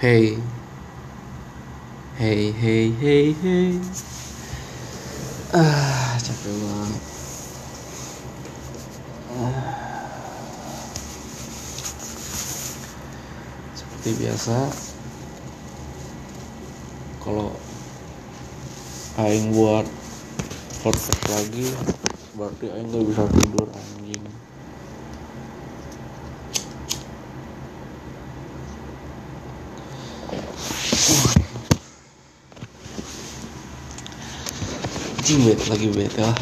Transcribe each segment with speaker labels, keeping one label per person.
Speaker 1: Hey. Hey hey hey hey. Ah capek banget. Ah. Seperti biasa Kalau Aing buat podcast lagi Berarti Aing gak bisa tidur anjing anjing bete lagi bete lah.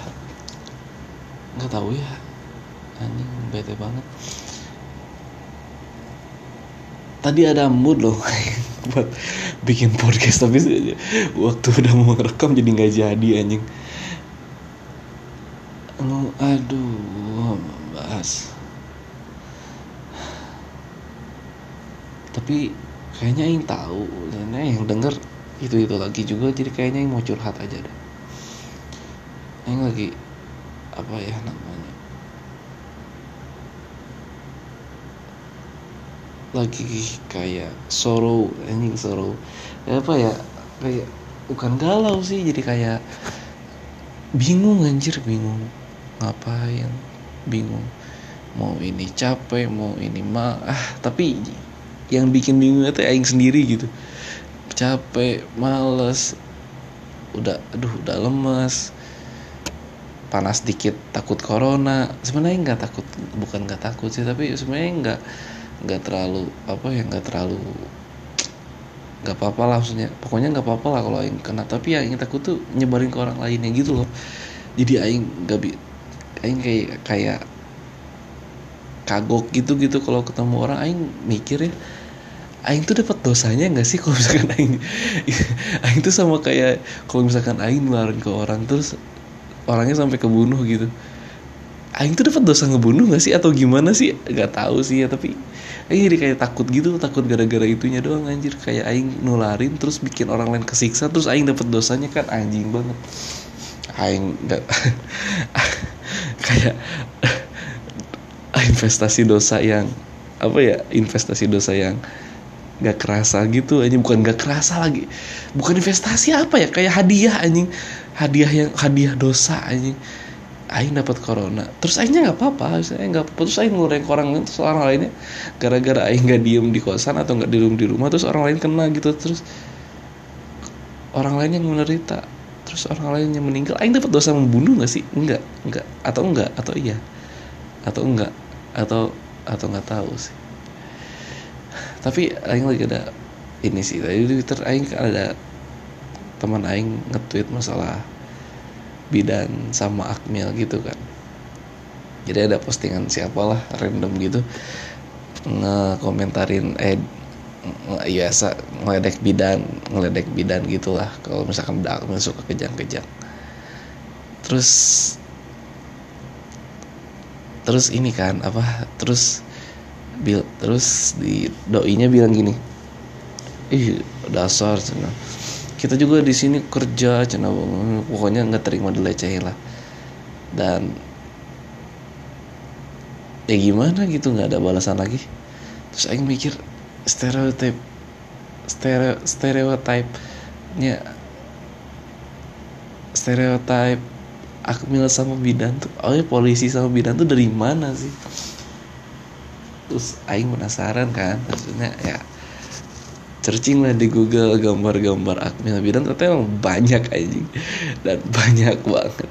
Speaker 1: Nggak tahu ya. Anjing bete banget. Tadi ada mood loh buat bikin podcast tapi waktu udah mau rekam jadi nggak jadi anjing. Lu aduh bahas tapi kayaknya yang tahu kayaknya yang denger itu itu lagi juga jadi kayaknya yang mau curhat aja deh yang lagi apa ya namanya? Lagi kayak sorrow anjing sorrow. Ya apa ya? Kayak bukan galau sih jadi kayak bingung anjir bingung ngapain bingung mau ini capek mau ini mah ah tapi yang bikin bingung itu aing sendiri gitu. Capek males udah aduh udah lemas panas dikit takut corona. Sebenarnya nggak takut bukan nggak takut sih tapi sebenarnya nggak nggak terlalu apa ya nggak terlalu nggak apa-apa lah maksudnya. Pokoknya nggak apa-apa lah kalau aing kena. Tapi yang ingin takut tuh nyebarin ke orang lainnya gitu loh. Jadi aing nggak bi aing kayak kayak kagok gitu gitu. Kalau ketemu orang aing mikir ya Aing tuh dapat dosanya nggak sih kalau misalkan Aing Aing tuh sama kayak kalau misalkan Aing nularin ke orang terus orangnya sampai kebunuh gitu. Aing tuh dapat dosa ngebunuh gak sih? Atau gimana sih? Nggak tahu sih ya tapi Aing jadi kayak takut gitu takut gara-gara itunya doang anjir. Kayak Aing nularin terus bikin orang lain kesiksa terus Aing dapat dosanya kan anjing banget. Aing nggak kayak investasi dosa yang apa ya investasi dosa yang gak kerasa gitu anjing. Bukan gak kerasa lagi bukan investasi apa ya kayak hadiah anjing hadiah yang hadiah dosa anjing. Aing dapat corona. Terus Aingnya nggak apa-apa. Saya nggak apa terus Aing ngeluarin orang lain terus orang lainnya gara-gara Aing nggak diem di kosan atau nggak di rumah di rumah terus orang lain kena gitu terus orang lain yang menderita terus orang lain yang meninggal. Aing dapat dosa membunuh nggak sih? Enggak enggak atau enggak atau iya? Atau enggak atau atau nggak tahu sih. Tapi Aing lagi ada ini sih tadi di Twitter Aing ada teman Aing nge-tweet masalah bidan sama Akmil gitu kan. Jadi ada postingan siapalah random gitu ngekomentarin eh biasa ngeledek bidan ngeledek bidan gitulah kalau misalkan udah Akmil suka kejang-kejang. Terus terus ini kan apa terus bil terus di doinya bilang gini ih dasar cina kita juga di sini kerja cina pokoknya nggak terima dilecehin lah. Dan ya gimana gitu nggak ada balasan lagi. Terus Aing mikir stereotip stereo stereotipnya stereotip Akmil sama bidan tuh oh ya polisi sama bidan tuh dari mana sih? Terus Aing penasaran kan maksudnya ya searching lah di Google gambar-gambar Akmil Bidan ternyata emang banyak aja dan banyak banget.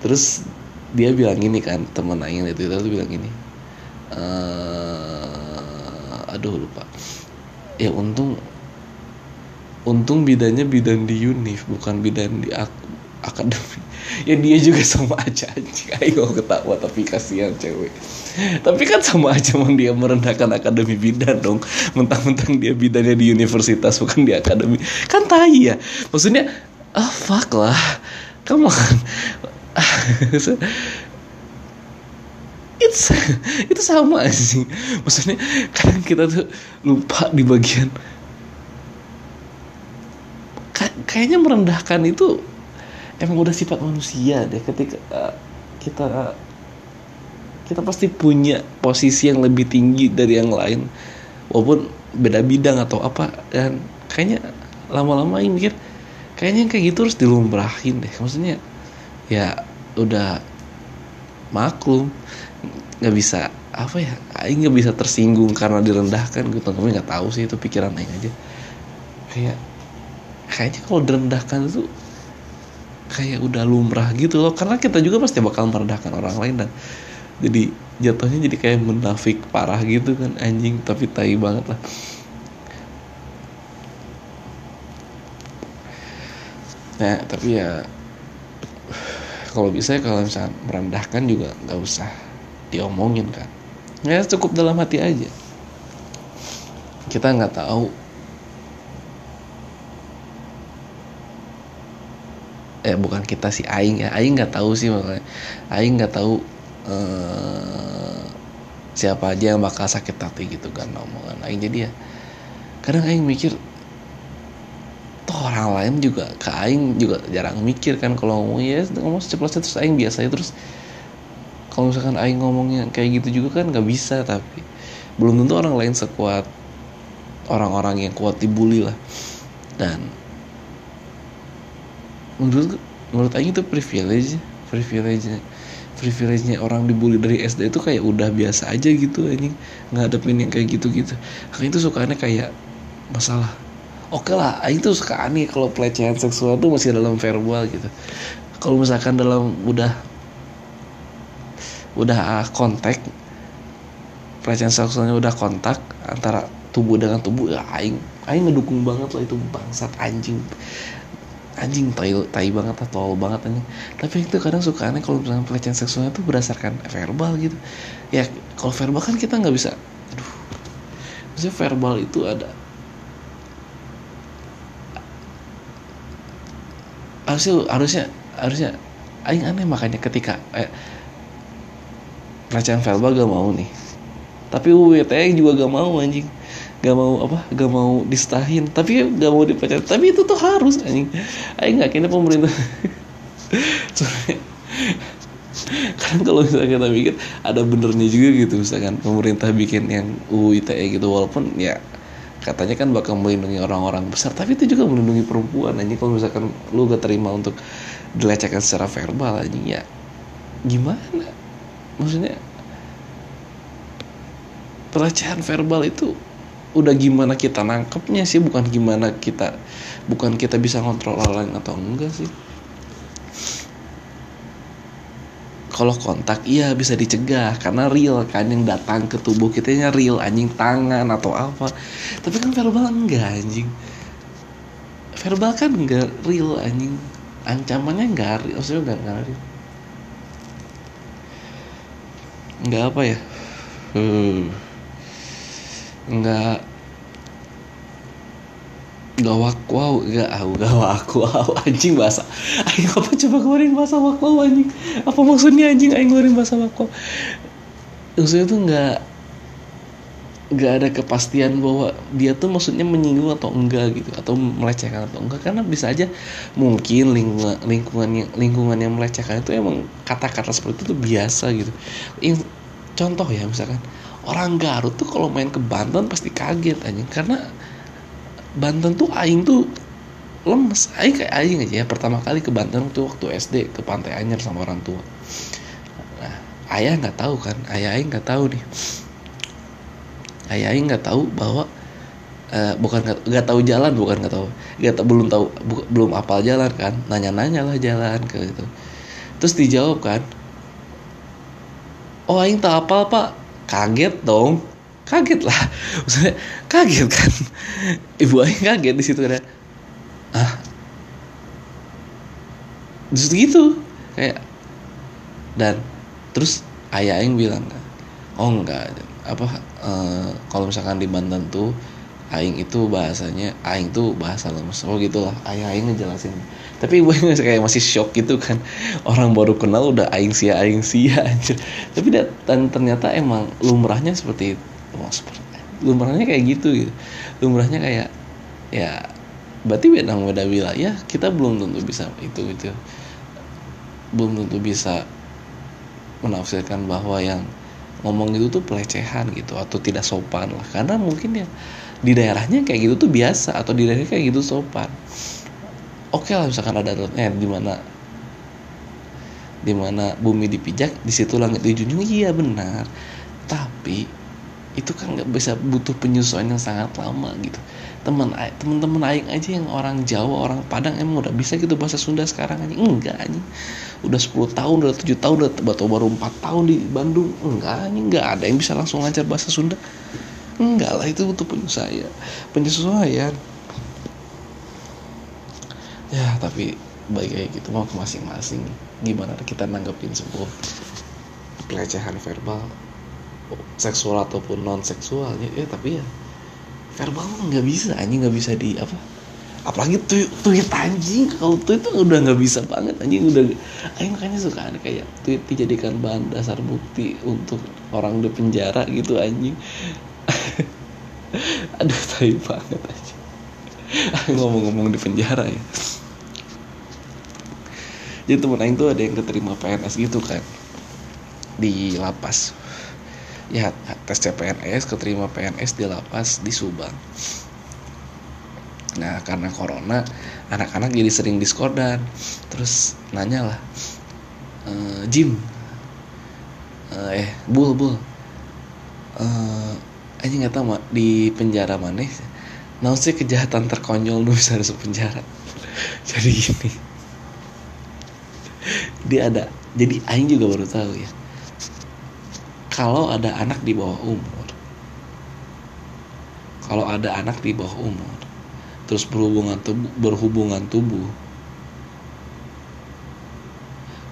Speaker 1: Terus dia bilang gini kan teman Aing Twitter tuh bilang gini uh, aduh lupa. Ya untung untung bidannya bidan di Unif bukan bidan di ak akademi. Ya dia juga sama aja. Anjing ayo ketawa tapi kasihan cewek. Tapi kan sama aja mang dia merendahkan akademi bidan dong. Mentang-mentang dia bidannya di universitas bukan di akademi. Kan tai ya. Maksudnya ah oh, fuck lah. Kamu it's itu sama sih maksudnya kadang kita tuh lupa di bagian. Kayaknya merendahkan itu emang udah sifat manusia deh ketika uh, kita uh, kita pasti punya posisi yang lebih tinggi dari yang lain. Walaupun beda bidang atau apa dan kayaknya lama-lama ini mikir kayaknya kayak gitu harus dilumrahin deh. Maksudnya ya udah maklum nggak bisa apa ya Aing nggak bisa tersinggung karena direndahkan gitu. Tapi nggak tahu sih itu pikiran Aing aja. Kayak kayaknya kalau direndahkan itu kayak udah lumrah gitu loh. Karena kita juga pasti bakal merendahkan orang lain dan jadi jatuhnya jadi kayak menafik parah gitu kan anjing tapi tai banget lah. Nah tapi ya kalau bisa kalau misalnya merendahkan juga nggak usah diomongin kan. Ya cukup dalam hati aja. Kita nggak tahu eh bukan kita sih aing ya. Aing nggak tahu sih makanya aing nggak tahu eh, siapa aja yang bakal sakit hati gitu kan omongan aing. Jadi ya kadang aing mikir toh orang lain juga ke aing juga jarang mikir kan kalau ngomong ya ngomong secepatnya terus aing biasanya terus kalau misalkan aing ngomongnya kayak gitu juga kan nggak bisa tapi belum tentu orang lain sekuat orang-orang yang kuat dibully lah. Dan menurut menurut Aing itu privilege privilege privilege nya orang dibully dari SD itu kayak udah biasa aja gitu anjing. Ngadepin yang kayak gitu gitu Aing itu sukaannya kayak masalah. Oke lah Aing tuh suka aneh kalau pelecehan seksual tuh masih dalam verbal gitu. Kalau misalkan dalam udah udah ah, kontak pelecehan seksualnya udah kontak antara tubuh dengan tubuh ya aing aing ngedukung banget lah itu bangsat anjing anjing tai tai banget atau banget anjing. Tapi itu kadang suka aneh kalau misalnya pelecehan seksualnya itu berdasarkan verbal gitu. Ya kalau verbal kan kita nggak bisa aduh. Maksudnya verbal itu ada harusnya harusnya harusnya aing aneh makanya ketika eh, pelecehan verbal gak mau nih. Tapi UWT juga gak mau anjing gak mau apa gak mau distahin tapi gak mau dipacar tapi itu tuh harus anjing. Ayo nggak kira pemerintah. Kan kalau misalnya kita bikin ada benernya juga gitu. Misalkan pemerintah bikin yang UU ITE gitu. Walaupun ya katanya kan bakal melindungi orang-orang besar. Tapi itu juga melindungi perempuan anjing. Kalau misalkan lu gak terima untuk dilecehkan secara verbal anjing ya gimana? Maksudnya pelecehan verbal itu udah gimana kita nangkepnya sih bukan gimana kita bukan kita bisa kontrol orang lain atau enggak sih. Kalau kontak iya bisa dicegah karena real kan yang datang ke tubuh kita nya real anjing tangan atau apa. Tapi kan verbal enggak anjing. Verbal kan enggak real anjing. Ancamannya enggak real maksudnya enggak, enggak real. Enggak apa ya? Hmm nggak. Nggak wow nggak. Aku nggak wow anjing bahasa. Ayo apa coba keluarin bahasa wow anjing? Apa maksudnya anjing ayo keluarin bahasa wow maksudnya tuh nggak nggak ada kepastian bahwa dia tuh maksudnya menyinggung atau enggak gitu atau melecehkan atau enggak. Karena bisa aja mungkin lingkungan lingkungan yang lingkungan yang melecehkan itu emang kata-kata seperti itu tuh biasa gitu. Contoh ya misalkan orang Garut tuh kalau main ke Banten pasti kaget aja karena Banten tuh aing tuh lemes. Aing kayak aing aja ya pertama kali ke Banten tuh waktu SD ke Pantai Anyer sama orang tua. Nah ayah nggak tahu kan? Ayah aing nggak tahu nih. Ayah aing nggak tahu bahwa uh, bukan nggak tahu jalan bukan nggak tahu. Nggak belum tahu bu, belum apal jalan kan? Nanya nanya lah jalan ke itu. Terus dijawab kan oh aing tak apal pak kaget dong. Kaget lah. Maksudnya kaget kan? Ibu ayah kaget di situ ada ah. Justru gitu. Kayak dan terus ayah yang bilang oh enggak. Apa uh, kalau misalkan di Banten tuh aing itu bahasanya aing tuh bahasa lemes. Oh gitulah. Ayah aing ngejelasin. Tapi gue kayak masih shock gitu kan. Orang baru kenal udah aing sia aing sia anjir. Tapi dan ternyata emang lumrahnya seperti oh, seperti lumrahnya kayak gitu gitu. Lumrahnya kayak ya berarti beda beda wilayah kita belum tentu bisa itu itu belum tentu bisa menafsirkan bahwa yang ngomong itu tuh pelecehan gitu atau tidak sopan lah. Karena mungkin ya di daerahnya kayak gitu tuh biasa atau di daerahnya kayak gitu sopan. Oke lah misalkan ada eh di mana di mana bumi dipijak di situ langit dijunjung iya benar. Tapi itu kan nggak bisa butuh penyesuaian yang sangat lama gitu. Teman teman-teman aing aja yang orang Jawa orang Padang emang udah bisa gitu bahasa Sunda sekarang aja enggak anjing. Udah 10 tahun udah 7 tahun udah baru baru 4 tahun di Bandung. Enggak anjing enggak ada yang bisa langsung ngajar bahasa Sunda enggak lah itu butuh penyesuaian penyesuaian ya tapi baik kayak gitu mau ke masing-masing. Gimana kita nanggepin sebuah pelecehan verbal? Seksual ataupun non seksual ya, ya tapi ya verbal nggak bisa anjing nggak bisa di apa? Apalagi tuh tweet anjing. Kalau tweet itu udah nggak bisa banget anjing udah anjing makanya suka ada kayak tweet dijadikan bahan dasar bukti untuk orang di penjara gitu anjing aduh tai banget aja ngomong-ngomong di penjara ya. Jadi temen Aing tuh ada yang keterima PNS gitu kan. Di lapas. Ya tes CPNS keterima PNS di lapas di Subang. Nah karena corona anak-anak jadi sering diskordan. Terus nanya lah e, Jim e, eh bul bul eh aja nggak tahu mak. Di penjara mana nah sih kejahatan terkonyol nu bisa masuk penjara. Jadi gini. Dia ada jadi Aing juga baru tahu ya. Kalau ada anak di bawah umur kalau ada anak di bawah umur terus berhubungan tubuh berhubungan tubuh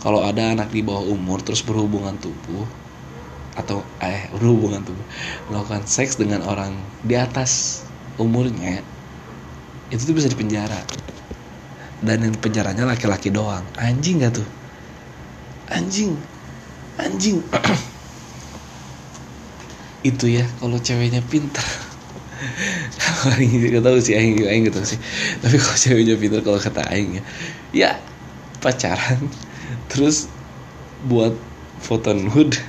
Speaker 1: kalau ada anak di bawah umur terus berhubungan tubuh atau eh berhubungan tubuh melakukan seks dengan orang di atas umurnya itu tuh bisa dipenjara dan yang penjaranya laki-laki doang. Anjing gak tuh? Anjing. Anjing. Itu ya kalau ceweknya pintar. Aing gak tahu sih Aing Aing tahu sih. Tapi kalau ceweknya pintar kalau kata Aing ya ya pacaran. Terus buat foto nude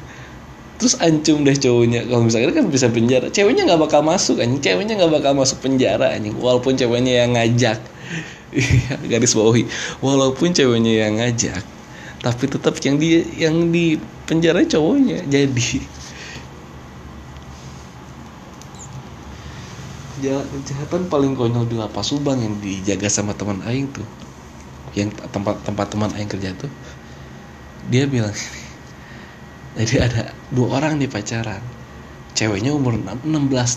Speaker 1: terus ancum deh cowoknya. Kalau misalnya kan bisa penjara. Ceweknya nggak bakal masuk anjing. Ceweknya nggak bakal masuk penjara anjing. Walaupun ceweknya yang ngajak. Garis bawahi. Walaupun ceweknya yang ngajak tapi tetap yang di yang di penjara cowoknya. Jadi. Kejahatan paling konyol di lapas Subang yang dijaga sama teman aing tuh. Yang tempat tempat teman aing kerja tuh. Dia bilang jadi ada dua orang di pacaran. Ceweknya umur 16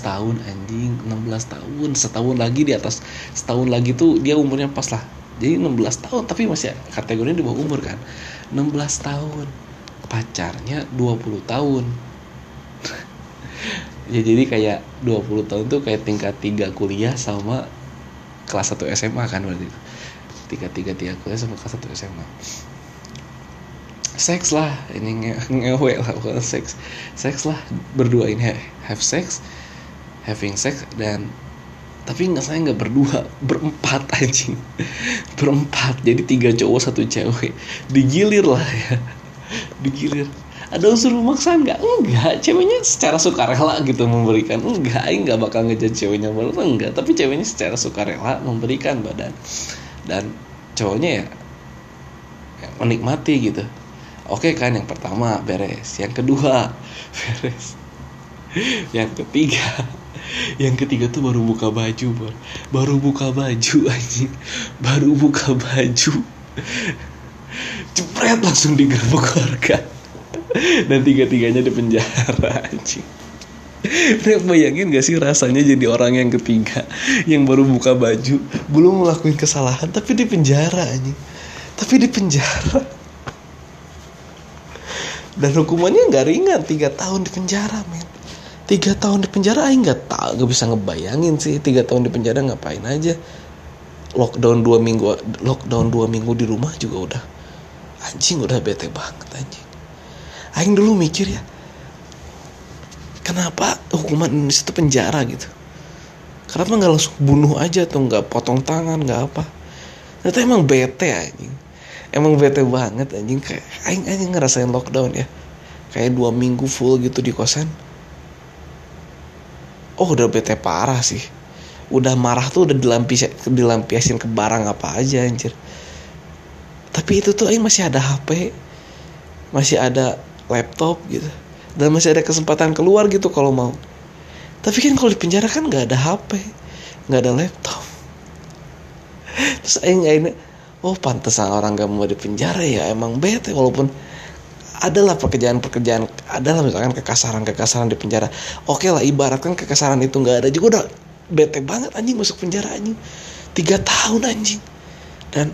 Speaker 1: tahun anjing. 16 tahun setahun lagi di atas setahun lagi tuh dia umurnya pas lah. Jadi 16 tahun tapi masih kategorinya di bawah umur kan. 16 tahun. Pacarnya 20 tahun. Ya jadi kayak 20 tahun tuh kayak tingkat 3 kuliah sama kelas 1 SMA kan berarti. Tingkat 3 3 kuliah sama kelas 1 SMA seks lah. Ini nge ngewe lah bukan seks. Seks lah berdua. Ini have sex having sex dan tapi nggak saya nggak berdua berempat anjing. Berempat jadi tiga cowok satu cewek. Digilir lah ya. Digilir. Ada unsur pemaksaan nggak? Enggak ceweknya secara sukarela gitu memberikan. Enggak aing nggak bakal ngejat ceweknya baru enggak tapi ceweknya secara sukarela memberikan badan. Dan cowoknya ya, ya menikmati gitu oke kan yang pertama beres. Yang kedua beres. Yang ketiga yang ketiga tuh baru buka baju baru, baru buka baju anjing. Baru buka baju. Jepret langsung digerebek warga. Dan tiga-tiganya di penjara anjing. Nek bayangin gak sih rasanya jadi orang yang ketiga yang baru buka baju belum ngelakuin kesalahan tapi di penjara anjing. Tapi di penjara dan hukumannya nggak ringan. Tiga tahun di penjara men. Tiga tahun di penjara aing nggak tahu nggak bisa ngebayangin sih. Tiga tahun di penjara ngapain aja. Lockdown dua minggu lockdown dua minggu di rumah juga udah. Anjing udah bete banget anjing. Aing dulu mikir ya kenapa hukuman Indonesia itu penjara gitu? Kenapa nggak langsung bunuh aja atau nggak potong tangan nggak apa? Ternyata emang bete anjing emang bete banget anjing. Kayak aing aing ngerasain lockdown ya. Kayak dua minggu full gitu di kosan. Oh udah bete parah sih. Udah marah tuh udah dilampis dilampiasin ke barang apa aja anjir. Tapi itu tuh Aing masih ada HP masih ada laptop gitu. Dan masih ada kesempatan keluar gitu kalau mau. Tapi kan kalau di penjara kan nggak ada HP nggak ada laptop. Terus Aing Aing oh pantesan orang gak mau di penjara ya emang bete walaupun adalah pekerjaan-pekerjaan adalah misalkan kekasaran-kekasaran di penjara. Oke lah ibaratkan kekasaran itu nggak ada juga udah bete banget anjing masuk penjara anjing. Tiga tahun anjing. Dan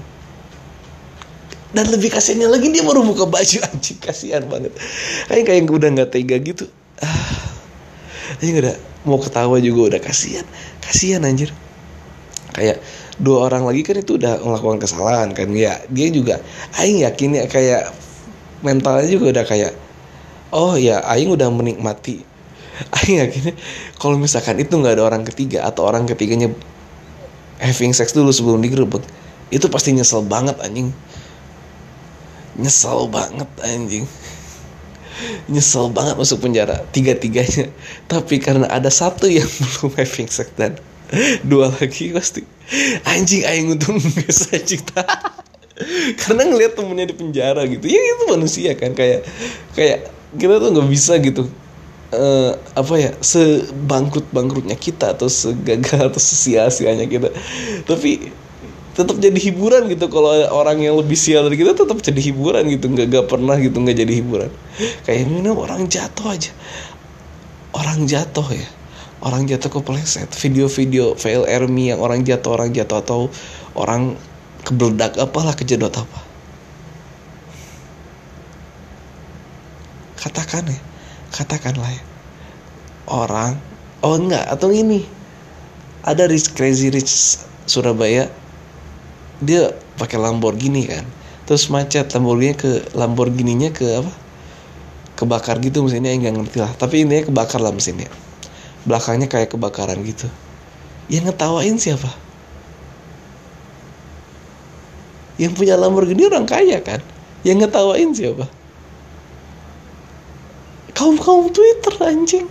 Speaker 1: dan lebih kasihannya lagi dia baru buka baju anjing kasihan banget. Kayak kayak udah nggak tega gitu. Ah anjing udah mau ketawa juga udah kasihan. Kasihan anjir. Kayak dua orang lagi kan itu udah melakukan kesalahan kan. Ya dia juga aing yakin ya kayak mentalnya juga udah kayak oh ya aing udah menikmati. Aing yakin kalau misalkan itu nggak ada orang ketiga atau orang ketiganya having sex dulu sebelum digerebek itu pasti nyesel banget anjing. Nyesel banget anjing. Nyesel banget masuk penjara tiga tiganya tapi karena ada satu yang belum having sex dan dua lagi pasti anjing aing untung nggak anjing karena ngelihat temennya di penjara gitu. Ya itu manusia kan kayak kayak kita tuh nggak bisa gitu uh, apa ya sebangkrut bangkrutnya kita atau segagal atau sia-sianya kita. Tapi tetap jadi hiburan gitu. Kalau orang yang lebih sial dari kita tetap jadi hiburan gitu. Nggak gak pernah gitu nggak jadi hiburan. Kayak ini orang jatuh aja. Orang jatuh ya orang jatuh ke kepleset. Video-video army yang orang jatuh orang jatuh atau orang kebeledak apalah kejedot apa. Katakan ya katakanlah ya. Orang oh enggak atau ini. Ada rich crazy rich Surabaya dia pakai Lamborghini kan. Terus macet Lamborghini ke Lamborghininya ke apa? Kebakar gitu mesinnya enggak ngerti lah. Tapi intinya kebakar lah mesinnya belakangnya kayak kebakaran gitu. Yang ngetawain siapa? Yang punya Lamborghini orang kaya kan? Yang ngetawain siapa? Kaum kaum Twitter anjing.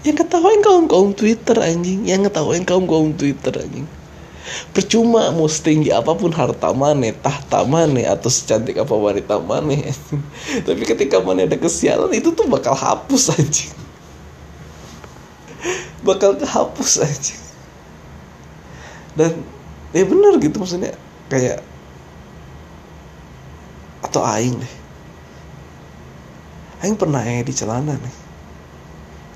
Speaker 1: Yang ngetawain kaum kaum Twitter anjing. Yang ngetawain kaum kaum Twitter anjing. Percuma mau setinggi apa pun harta mana tahta mana atau secantik apa wanita mana tapi ketika mana ada kesialan itu tuh bakal hapus aja bakal kehapus aja dan ya bener gitu maksudnya kayak atau aing deh aing pernah aing di celana nih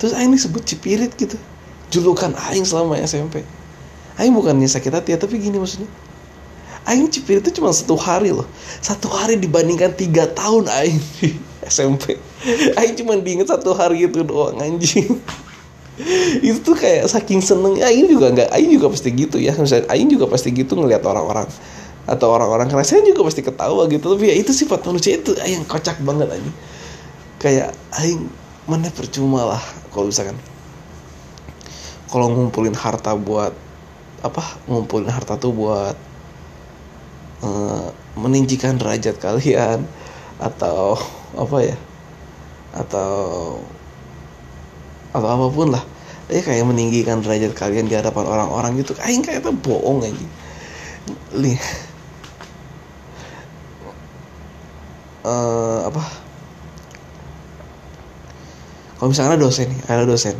Speaker 1: terus aing disebut cipirit gitu julukan aing selama SMP Aing bukannya sakit hati ya, tapi gini maksudnya. Aing cipir itu cuma satu hari loh. Satu hari dibandingkan tiga tahun Aing di SMP. Aing cuma diinget satu hari itu doang anjing. itu tuh kayak saking seneng. Aing juga nggak Aing juga pasti gitu ya. Misalnya Aing juga pasti gitu ngelihat orang-orang atau orang-orang karena saya juga pasti ketawa gitu. Tapi ya itu sifat manusia itu Aing kocak banget aja kayak Aing mana percuma lah kalau misalkan kalau ngumpulin harta buat apa ngumpulin harta tuh buat uh, meninggikan derajat kalian atau apa ya atau atau apa pun lah. Ya kayak meninggikan derajat kalian di hadapan orang-orang gitu. Aing kayak itu bohong aja li. Uh, apa? Kalau misalnya dosen nih ada dosen.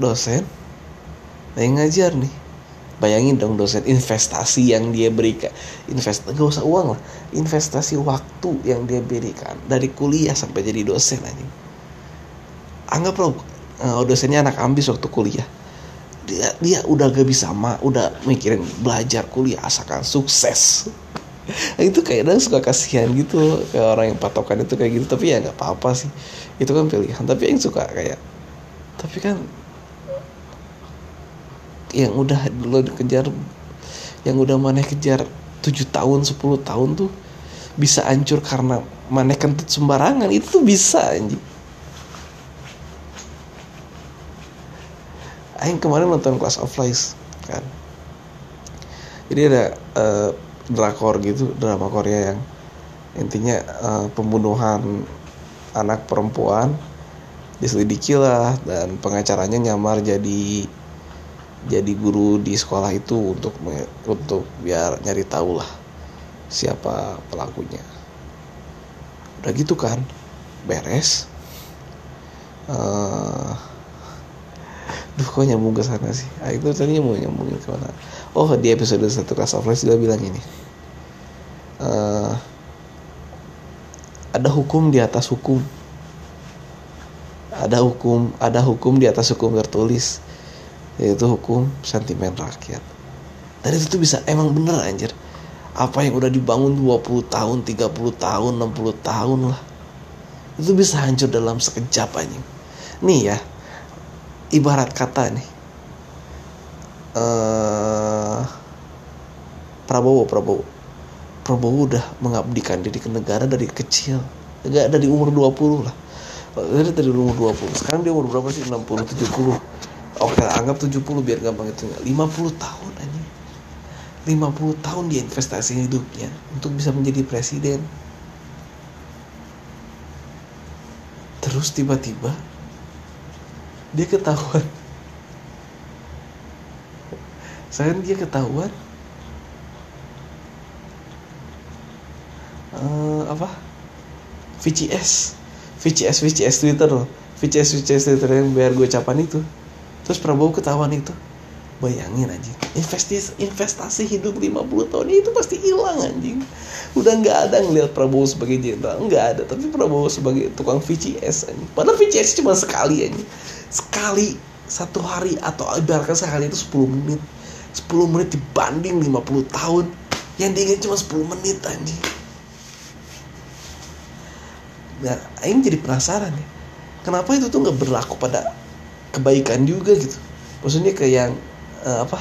Speaker 1: Dosen yang ngajar nih. Bayangin dong dosen investasi yang dia berikan. Invest gak usah uang lah. Investasi waktu yang dia berikan dari kuliah sampai jadi dosen aja anggap lo uh, dosennya anak ambis waktu kuliah. Dia dia udah gak bisa mah udah mikirin belajar kuliah asalkan sukses. Nah, itu kayak suka kasihan gitu kayak orang yang patokan itu kayak gitu. Tapi ya nggak apa-apa sih. Itu kan pilihan. Tapi yang suka kayak tapi kan yang udah lo dikejar yang udah maneh kejar 7 tahun 10 tahun tuh bisa hancur karena maneh kentut sembarangan. Itu tuh bisa anjing Aing kemarin nonton Class of Lies kan. Jadi ada uh, drakor gitu drama Korea yang intinya uh, pembunuhan anak perempuan diselidiki lah dan pengacaranya nyamar jadi jadi guru di sekolah itu untuk untuk biar nyari tahu lah siapa pelakunya. Udah gitu kan beres. Uh, duh kok nyambung ke sana sih? Ah, itu tadinya mau nyambungin ke mana? Oh di episode satu kelas of Life juga bilang ini. Uh, ada hukum di atas hukum. Ada hukum ada hukum di atas hukum tertulis yaitu hukum sentimen rakyat. Dan itu tuh bisa emang bener anjir. Apa yang udah dibangun 20 tahun 30 tahun 60 tahun lah. Itu bisa hancur dalam sekejap anjing. Nih ya ibarat kata nih uh, Prabowo Prabowo. Prabowo udah mengabdikan diri ke negara dari kecil. Enggak dari umur 20 lah. Dari dari umur 20 sekarang dia umur berapa sih? 60 70 oke anggap 70 biar gampang itu 50 tahun aja 50 tahun dia investasi hidupnya untuk bisa menjadi presiden. Terus tiba-tiba dia ketahuan. Saya dia ketahuan. Uh, apa? VCS VCS VCS Twitter loh. VCS VCS Twitter yang biar gue capan itu. Terus Prabowo ketahuan itu bayangin anjing. Investasi investasi hidup 50 tahun itu pasti hilang anjing. Udah nggak ada ngelihat Prabowo sebagai jenderal nggak ada. Tapi Prabowo sebagai tukang VCS anjing. Padahal VCS cuma sekali anjing. Sekali satu hari atau ibaratkan sekali itu 10 menit. 10 menit dibanding 50 tahun. Yang diingin cuma 10 menit anjing. Nah ini jadi penasaran ya. Kenapa itu tuh nggak berlaku pada kebaikan juga gitu? Maksudnya ke yang uh, apa?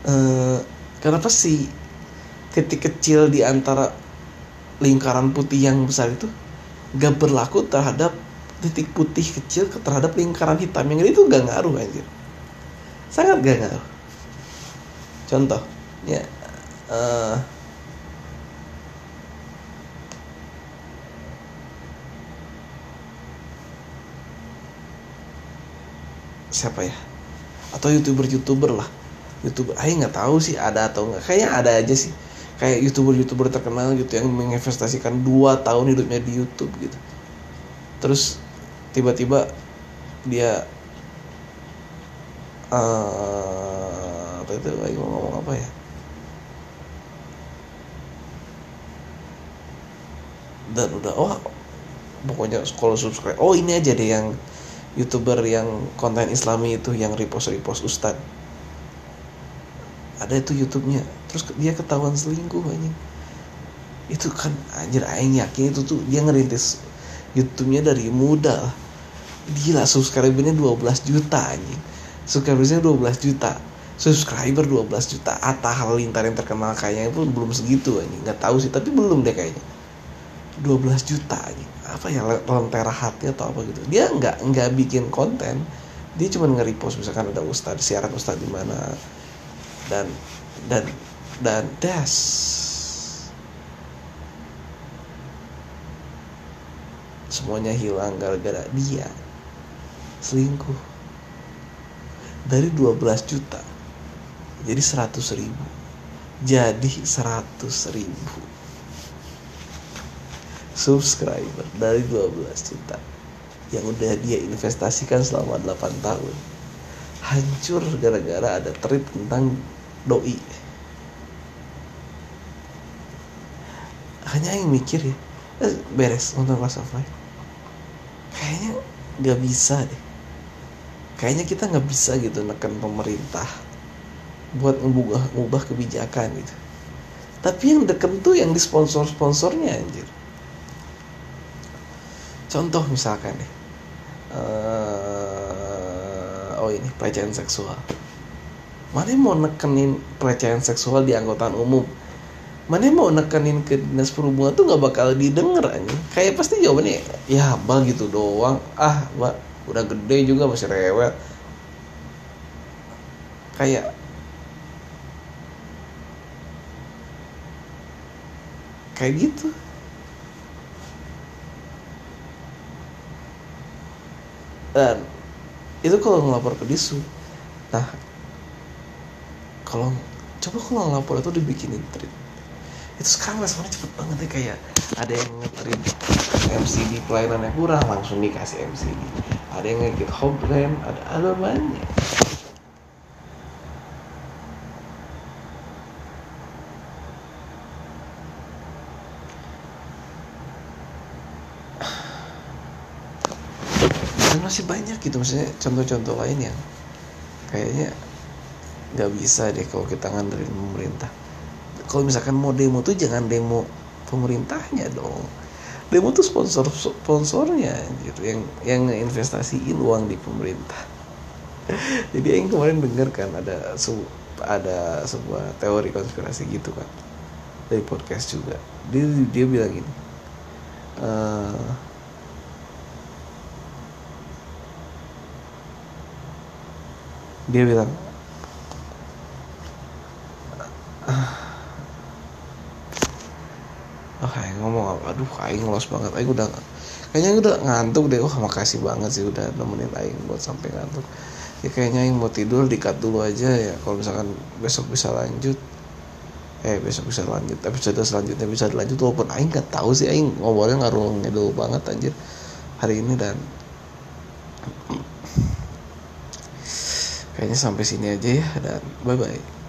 Speaker 1: Uh, kenapa sih titik kecil di antara lingkaran putih yang besar itu gak berlaku terhadap titik putih kecil terhadap lingkaran hitam? Yang itu gak ngaruh aja sangat gak ngaruh. Contoh ya uh, siapa ya? Atau youtuber youtuber lah. Youtuber Ayo nggak tahu sih ada atau nggak. Kayaknya ada aja sih. Kayak youtuber youtuber terkenal gitu yang menginvestasikan dua tahun hidupnya di YouTube gitu. Terus tiba-tiba dia uh, apa itu? Ayo ngomong apa ya? Dan udah oh pokoknya kalau subscribe. Oh ini aja deh yang youtuber yang konten islami itu yang repost repost ustad ada itu YouTube-nya. Terus dia ketahuan selingkuh anjing. Itu kan anjir aing yakin itu tuh dia ngerintis YouTube-nya dari muda lah. Gila subscribernya 12 juta anjing. Subscribernya 12 juta. Subscriber 12 juta. Atta Halilintar yang terkenal kayaknya pun belum segitu anjing. Nggak tahu sih tapi belum deh kayaknya 12 juta anjing apa ya lentera hati atau apa gitu. Dia nggak nggak bikin konten. Dia cuma nge-repost misalkan ada ustad siaran ustad di mana. Dan dan dan das. Semuanya hilang gara-gara dia. Selingkuh. Dari 12 juta jadi 100 ribu. Jadi 100 ribu subscriber dari 12 juta yang udah dia investasikan selama 8 tahun. Hancur gara-gara ada trip tentang doi. Hanya yang mikir ya eh, beres nonton Class of Life kayaknya nggak bisa deh. Kayaknya kita nggak bisa gitu neken pemerintah buat ngubah ngubah kebijakan gitu. Tapi yang deket tuh yang di sponsor sponsornya anjir contoh misalkan nih. Uh, oh ini pelecehan seksual. Mana mau nekenin pelecehan seksual di angkutan umum? Mana mau nekenin ke dinas perhubungan tuh nggak bakal didengar aja kayak pasti jawabannya ya bang gitu doang. Ah mbak udah gede juga masih rewel kayak kayak gitu dan itu kalau ngelapor ke disu nah kalau coba kalau ngelapor itu dibikinin treat. Itu sekarang responnya cepet banget ya kayak ada yang ngetrit MCD pelayanannya kurang langsung dikasih MCD ada yang ngekit hotline ada ada banyak dan masih banyak gitu maksudnya contoh-contoh lain yang kayaknya nggak bisa deh kalau kita ngandelin pemerintah. Kalau misalkan mau demo tuh jangan demo pemerintahnya dong. Demo tuh sponsor sponsornya gitu. Yang yang investasiin uang di pemerintah. Jadi yang kemarin denger kan ada su ada sebuah teori konspirasi gitu kan dari podcast juga. Dia dia bilang gini uh, dia bilang oh aing ngomong aduh aing los banget. Aing udah kayaknya udah ngantuk deh. Wah makasih banget sih udah nemenin aing buat sampai ngantuk. Ya kayaknya aing mau tidur dikat dulu aja ya. Kalau misalkan besok bisa lanjut eh besok bisa lanjut tapi episode selanjutnya bisa dilanjut walaupun aing nggak tahu sih aing ngobrolnya ngarung ngedul banget anjir hari ini dan kayaknya sampai sini aja ya dan bye bye